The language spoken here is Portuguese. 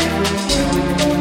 Música